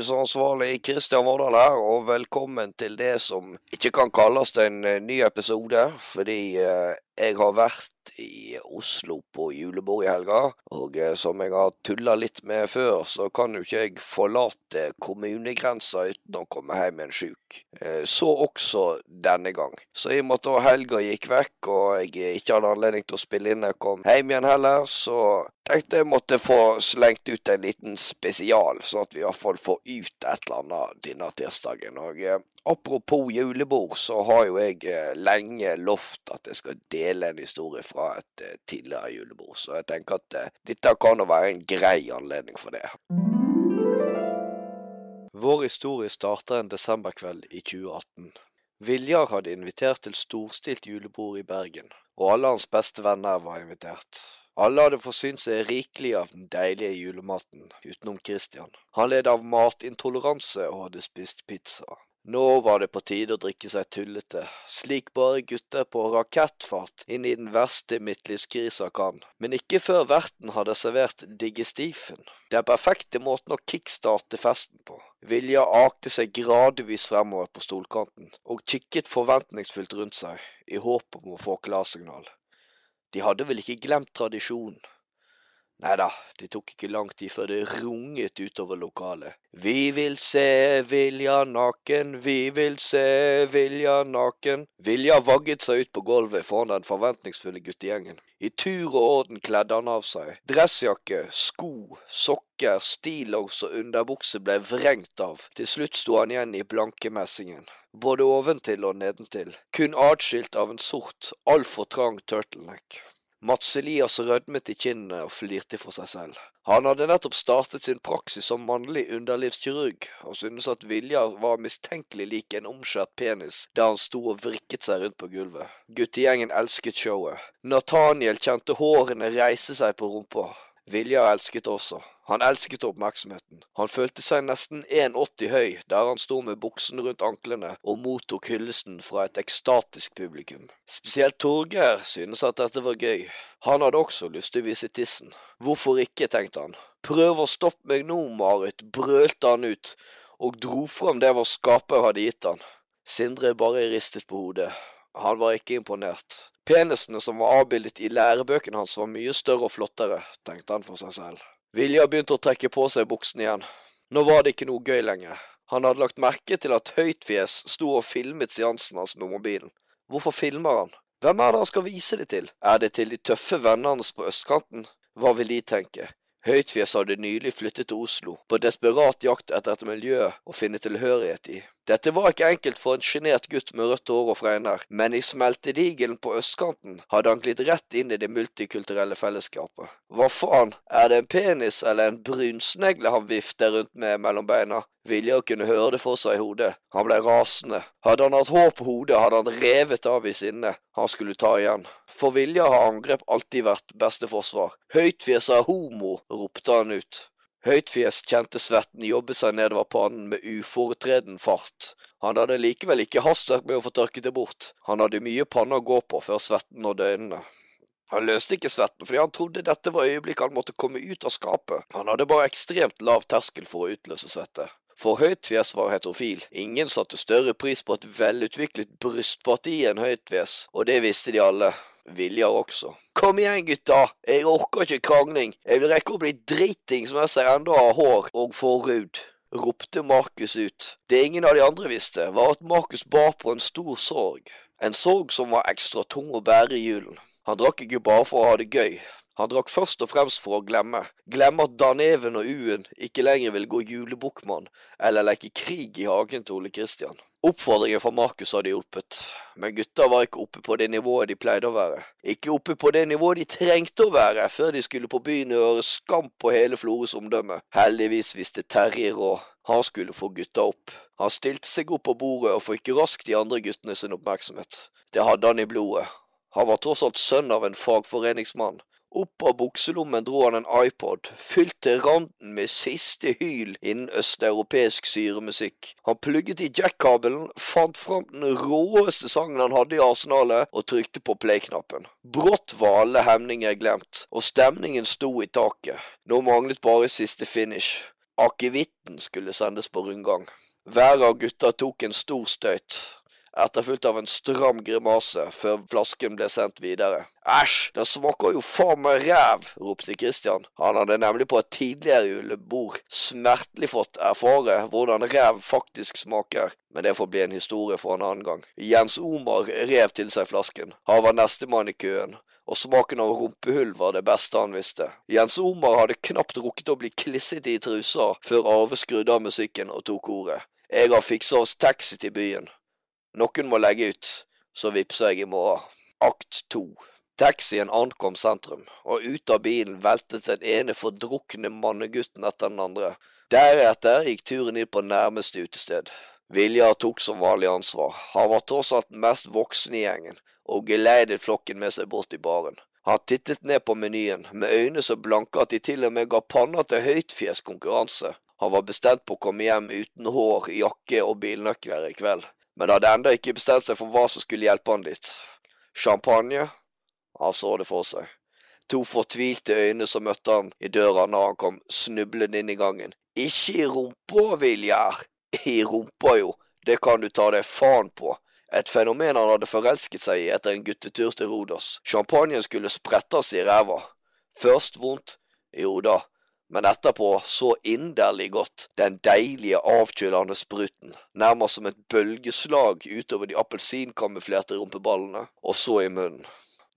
Redigeringsansvarlig Kristian Vårdal her, og velkommen til det som ikke kan kalles en eh, ny episode, fordi eh, jeg har vært i Oslo på julebord i helga, og eh, som jeg har tulla litt med før, så kan jo ikke jeg forlate kommunegrensa uten å komme hjem igjen sjuk. Så også denne gang. Så i og med at helga gikk vekk, og jeg ikke hadde anledning til å spille inn jeg kom hjem igjen heller, så tenkte jeg måtte få slengt ut en liten spesial, sånn at vi i hvert fall får ut et eller annet denne tirsdagen. Og eh, apropos julebord, så har jo jeg eh, lenge lovt at jeg skal dele en historie fra et eh, tidligere julebord. Så jeg tenker at uh, dette kan jo være en grei anledning for det. Vår historie starter en desemberkveld i 2018. Viljar hadde invitert til storstilt julebord i Bergen, og alle hans beste venner var invitert. Alle hadde forsynt seg rikelig av den deilige julematen, utenom Christian. Han led av matintoleranse og hadde spist pizza. Nå var det på tide å drikke seg tullete, slik bare gutter på rakettfart inn i den verste midtlivskrisa kan, men ikke før verten hadde servert digestifen, den perfekte måten å kickstarte festen på. Vilja akte seg gradvis fremover på stolkanten, og kikket forventningsfullt rundt seg, i håp om å få klarsignal. De hadde vel ikke glemt tradisjonen. Nei da, det tok ikke lang tid før det runget utover lokalet. Vi vil se Vilja naken, vi vil se Vilja naken. Vilja vagget seg ut på gulvet foran den forventningsfulle guttegjengen. I tur og orden kledde han av seg. Dressjakke, sko, sokker, stillongs og underbukse ble vrengt av. Til slutt sto han igjen i blankemessingen. Både oventil og nedentil, kun atskilt av en sort, altfor trang turtleneck. Mats Elias rødmet i kinnene og flirte for seg selv. Han hadde nettopp startet sin praksis som mannlig underlivskirurg, og syntes at Vilja var mistenkelig lik en omskjært penis der han sto og vrikket seg rundt på gulvet. Guttegjengen elsket showet. Nathaniel kjente hårene reise seg på rumpa. Vilja elsket også. Han elsket oppmerksomheten. Han følte seg nesten 1,80 høy der han sto med buksen rundt anklene og mottok hyllesten fra et ekstatisk publikum. Spesielt Torgeir synes at dette var gøy. Han hadde også lyst til å vise tissen. Hvorfor ikke, tenkte han. Prøv å stoppe meg nå, Marit, brølte han ut, og dro fram det vår skaper hadde gitt han. Sindre bare ristet på hodet. Han var ikke imponert. Penisene som var avbildet i lærebøkene hans var mye større og flottere, tenkte han for seg selv. Vilja begynte å trekke på seg buksen igjen. Nå var det ikke noe gøy lenger. Han hadde lagt merke til at Høytfjes sto og filmet seansen hans med mobilen. Hvorfor filmer han? Hvem er det han skal vise det til? Er det til de tøffe vennene hans på østkanten? Hva vil de tenke? Høytfjes hadde nylig flyttet til Oslo, på desperat jakt etter et miljø å finne tilhørighet i. Dette var ikke enkelt for en sjenert gutt med rødt hår og fregner, men i smeltedigelen på østkanten hadde han glidd rett inn i det multikulturelle fellesskapet. Hva faen, er det en penis eller en brunsnegle han vifter rundt med mellom beina? Vilja kunne høre det for seg i hodet. Han ble rasende. Hadde han hatt hår på hodet, hadde han revet av i sinne. Han skulle ta igjen. For Vilja har angrep alltid vært beste forsvar. Høytfjesa homo, ropte han ut. Høytfjes kjente svetten jobbe seg nedover pannen med uforetreden fart. Han hadde likevel ikke hastverk med å få tørket det bort, han hadde mye panne å gå på før svetten nådde øynene. Han løste ikke svetten fordi han trodde dette var øyeblikket han måtte komme ut av skapet. Han hadde bare ekstremt lav terskel for å utløse svette. For Høytfjes var heterofil. Ingen satte større pris på et velutviklet brystparti enn Høytfjes, og det visste de alle. Viljar også. Kom igjen, gutta, jeg orker ikke krangling, jeg vil rekke å bli driting som jeg ser enda har hår og forhud ropte Markus ut. Det ingen av de andre visste, var at Markus bar på en stor sorg. En sorg som var ekstra tung å bære i julen. Han drakk ikke bare for å ha det gøy, han drakk først og fremst for å glemme. Glemme at Dan Even og Uen ikke lenger vil gå julebukkmann eller leke krig i hagen til Ole Kristian. Oppfordringen fra Markus hadde hjulpet, men gutta var ikke oppe på det nivået de pleide å være. Ikke oppe på det nivået de trengte å være før de skulle på byen og gjøre skam på hele Flores omdømme. Heldigvis visste Terje råd. Han skulle få gutta opp. Han stilte seg opp på bordet og fikk raskt de andre guttene sin oppmerksomhet. Det hadde han i blodet. Han var tross alt sønn av en fagforeningsmann. Opp av bukselommen dro han en iPod, fylt til randen med siste hyl innen østeuropeisk syremusikk. Han plugget i jack-kabelen, fant fram den råeste sangen han hadde i arsenalet, og trykte på play-knappen. Brått var alle hemninger glemt, og stemningen sto i taket. Nå manglet bare siste finish. Akevitten skulle sendes på rundgang. Hver av gutta tok en stor støyt, etterfulgt av en stram grimase før flasken ble sendt videre. Æsj, den smaker jo faen meg ræv, ropte Christian. Han hadde nemlig på et tidligere julebord smertelig fått erfare hvordan ræv faktisk smaker, men det får bli en historie for en annen gang. Jens Omar rev til seg flasken. Han var nestemann i køen, og smaken av rumpehull var det beste han visste. Jens Omar hadde knapt rukket å bli klissete i trusa før Arve skrudde av musikken og tok ordet. Jeg har fiksa oss taxi til byen. Noen må legge ut, så vippser jeg i morgen. Akt to. Taxien ankom sentrum, og ut av bilen veltet den ene fordrukne mannegutten etter den andre. Deretter gikk turen inn på nærmeste utested. Viljar tok som vanlig ansvar. Han var tross alt mest voksen i gjengen, og geleidet flokken med seg bort i baren. Han tittet ned på menyen, med øyne så blanke at de til og med ga panna til høytfjes konkurranse. Han var bestemt på å komme hjem uten hår, jakke og bilnøkler i kveld, men hadde enda ikke bestemt seg for hva som skulle hjelpe han litt. Champagne? Han så det for seg. To fortvilte øyne som møtte han i døra når han kom snublende inn i gangen. Ikke i rumpa, Viljar. I rumpa, jo. Det kan du ta deg faen på. Et fenomen han hadde forelsket seg i etter en guttetur til Rodos. Champagnen skulle sprettes i ræva. Først vondt, jo da, men etterpå så inderlig godt, den deilige, avkjølende spruten, nærmest som et bølgeslag utover de appelsinkamuflerte rumpeballene, og så i munnen.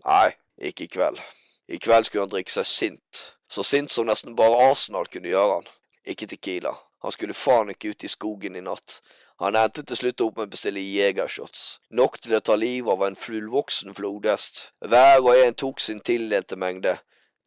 Nei, ikke i kveld. I kveld skulle han drikke seg sint, så sint som nesten bare Arsenal kunne gjøre han. Ikke Tequila. Han skulle faen ikke ut i skogen i natt. Han endte til slutt opp med å bestille jegershots, nok til å ta livet av en fullvoksen flodhest. Hver og en tok sin tildelte mengde.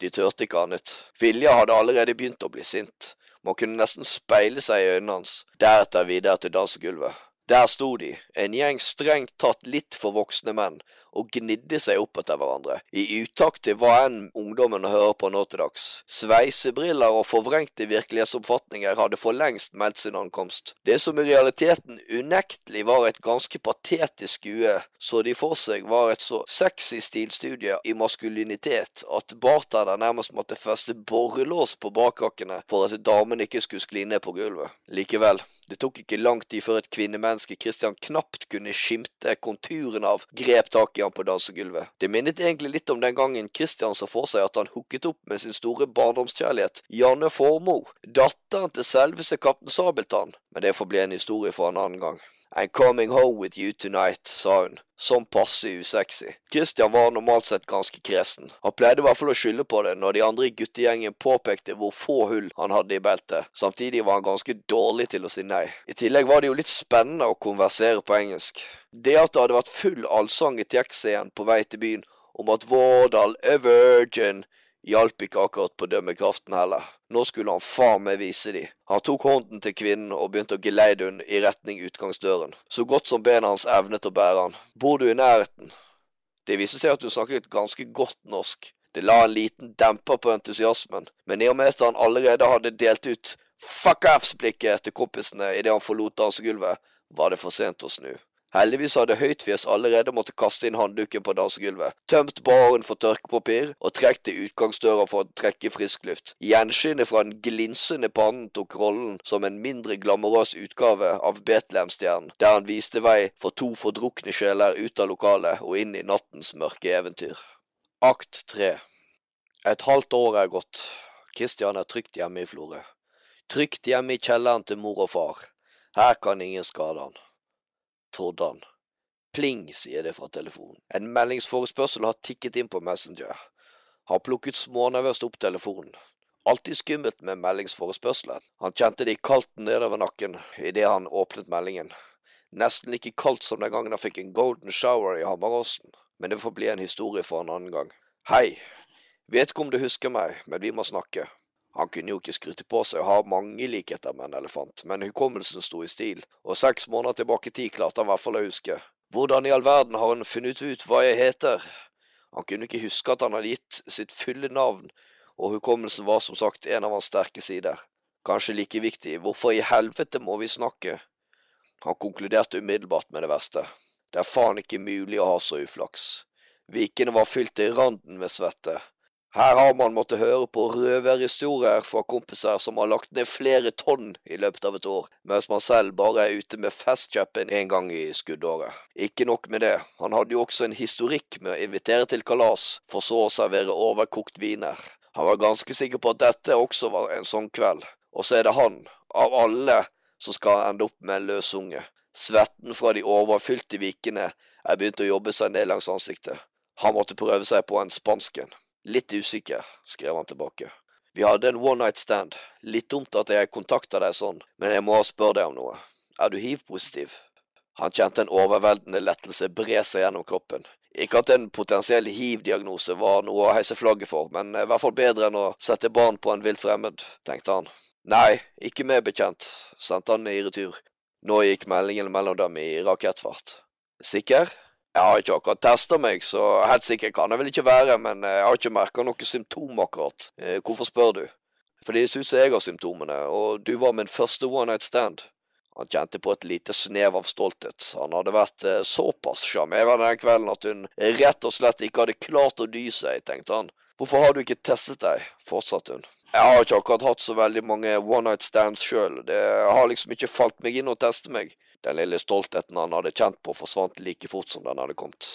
De turte ikke annet. Vilja hadde allerede begynt å bli sint. Man kunne nesten speile seg i øynene hans. Deretter videre til dansegulvet. Der sto de, en gjeng strengt tatt litt for voksne menn, og gnidde seg opp etter hverandre, i utakt til hva enn ungdommen hører på nå til dags. Sveisebriller og forvrengte virkelighetsoppfatninger hadde for lengst meldt sin ankomst. Det som i realiteten unektelig var et ganske patetisk skue, så de for seg var et så sexy stilstudie i maskulinitet at bartender nærmest måtte feste borrelås på bakhakkene for at damen ikke skulle skli ned på gulvet. Likevel, det tok ikke lang tid før et kvinnemenneske Christian knapt kunne skimte konturen av, grep tak i han på dansegulvet. Det minnet egentlig litt om den gangen Christian så for seg at han hooket opp med sin store barndomskjærlighet, Janne Formoe, datteren til selveste kaptein Sabeltann, men det får bli en historie for en annen gang. I'm coming home with you tonight, sa hun, som passe usexy. Christian var normalt sett ganske kresen. Han pleide i hvert fall å skylde på det når de andre i guttegjengen påpekte hvor få hull han hadde i beltet. Samtidig var han ganske dårlig til å si nei. I tillegg var det jo litt spennende å konversere på engelsk. Det at det hadde vært full allsang i taxien på vei til byen om at Vårdal er virgin, hjalp ikke akkurat på dømmekraften heller. Nå skulle han faen meg vise de. Han tok hånden til kvinnen og begynte å geleide henne i retning utgangsdøren, så godt som bena hans evnet å bære han. Bor du i nærheten? Det viste seg at hun snakket ganske godt norsk. Det la en liten demper på entusiasmen, men i og med at han allerede hadde delt ut fuck offs-blikket til kompisene idet han forlot dansegulvet, var det for sent å snu. Heldigvis hadde Høytfjes allerede måttet kaste inn håndduken på dansegulvet, tømt baren for tørkepapir og trukket til utgangsdøra for å trekke frisk luft. Gjenskinnet fra den glinsende pannen tok rollen som en mindre glamorøs utgave av Betlehemstjernen, der han viste vei for to fordrukne sjeler ut av lokalet og inn i nattens mørke eventyr. Akt tre Et halvt år er gått. Kristian er trygt hjemme i Florø. Trygt hjemme i kjelleren til mor og far. Her kan ingen skade han trodde han. Pling, sier det fra telefonen. En meldingsforespørsel har tikket inn på Messenger. Han plukket smånervøst opp telefonen. Alltid skummelt med meldingsforespørselen. Han kjente det i kaldt nedover nakken idet han åpnet meldingen. Nesten like kaldt som den gangen han fikk en golden shower i Hammeråsen. Men det får bli en historie for en annen gang. Hei, vet ikke om du husker meg, men vi må snakke. Han kunne jo ikke skryte på seg å ha mange likheter med en elefant, men hukommelsen sto i stil, og seks måneder tilbake i tid klarte han i hvert fall å huske. Hvordan i all verden har han funnet ut hva jeg heter? Han kunne ikke huske at han hadde gitt sitt fulle navn, og hukommelsen var som sagt en av hans sterke sider. Kanskje like viktig, hvorfor i helvete må vi snakke? Han konkluderte umiddelbart med det verste. Det er faen ikke mulig å ha så uflaks. Vikene var fylt til randen med svette. Her har man måttet høre på røverhistorier fra kompiser som har lagt ned flere tonn i løpet av et år, mens man selv bare er ute med festkjeppen en gang i skuddåret. Ikke nok med det, han hadde jo også en historikk med å invitere til kalas, for så å servere overkokt viner. Han var ganske sikker på at dette også var en sånn kveld, og så er det han, av alle, som skal ende opp med en løs unge. Svetten fra de overfylte vikene er begynt å jobbe seg ned langs ansiktet. Han måtte prøve seg på en spansken. Litt usikker, skrev han tilbake. Vi hadde en one night stand. Litt dumt at jeg kontakta deg sånn, men jeg må spørre deg om noe. Er du hiv-positiv? Han kjente en overveldende lettelse bre seg gjennom kroppen. Ikke at en potensiell hiv-diagnose var noe å heise flagget for, men i hvert fall bedre enn å sette barn på en vilt fremmed, tenkte han. Nei, ikke meg bekjent, sendte han i retur. Nå gikk meldingen mellom dem i rakettfart. Sikker? Jeg har ikke akkurat testa meg, så helt sikker kan jeg vel ikke være, men jeg har ikke merka noe symptom akkurat. Eh, hvorfor spør du? Fordi det ser ut som jeg har symptomene, og du var min første one night stand. Han kjente på et lite snev av stolthet. Han hadde vært eh, såpass sjarmerende den kvelden at hun rett og slett ikke hadde klart å dy seg, tenkte han. Hvorfor har du ikke testet deg? fortsatte hun. Jeg har ikke akkurat hatt så veldig mange one night stands sjøl, det har liksom ikke falt meg inn å teste meg. Den lille stoltheten han hadde kjent på, forsvant like fort som den hadde kommet.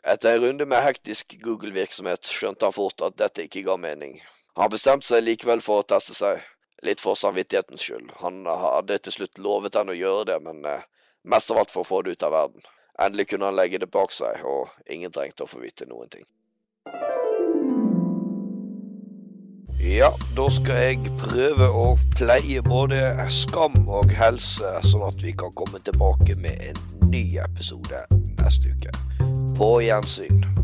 Etter en runde med hektisk Google-virksomhet skjønte han fort at dette ikke ga mening. Han bestemte seg likevel for å teste seg, litt for samvittighetens skyld. Han hadde til slutt lovet henne å gjøre det, men eh, mest av alt for å få det ut av verden. Endelig kunne han legge det bak seg, og ingen trengte å få vite noen ting. Ja, da skal jeg prøve å pleie både skam og helse, sånn at vi kan komme tilbake med en ny episode neste uke. På gjensyn.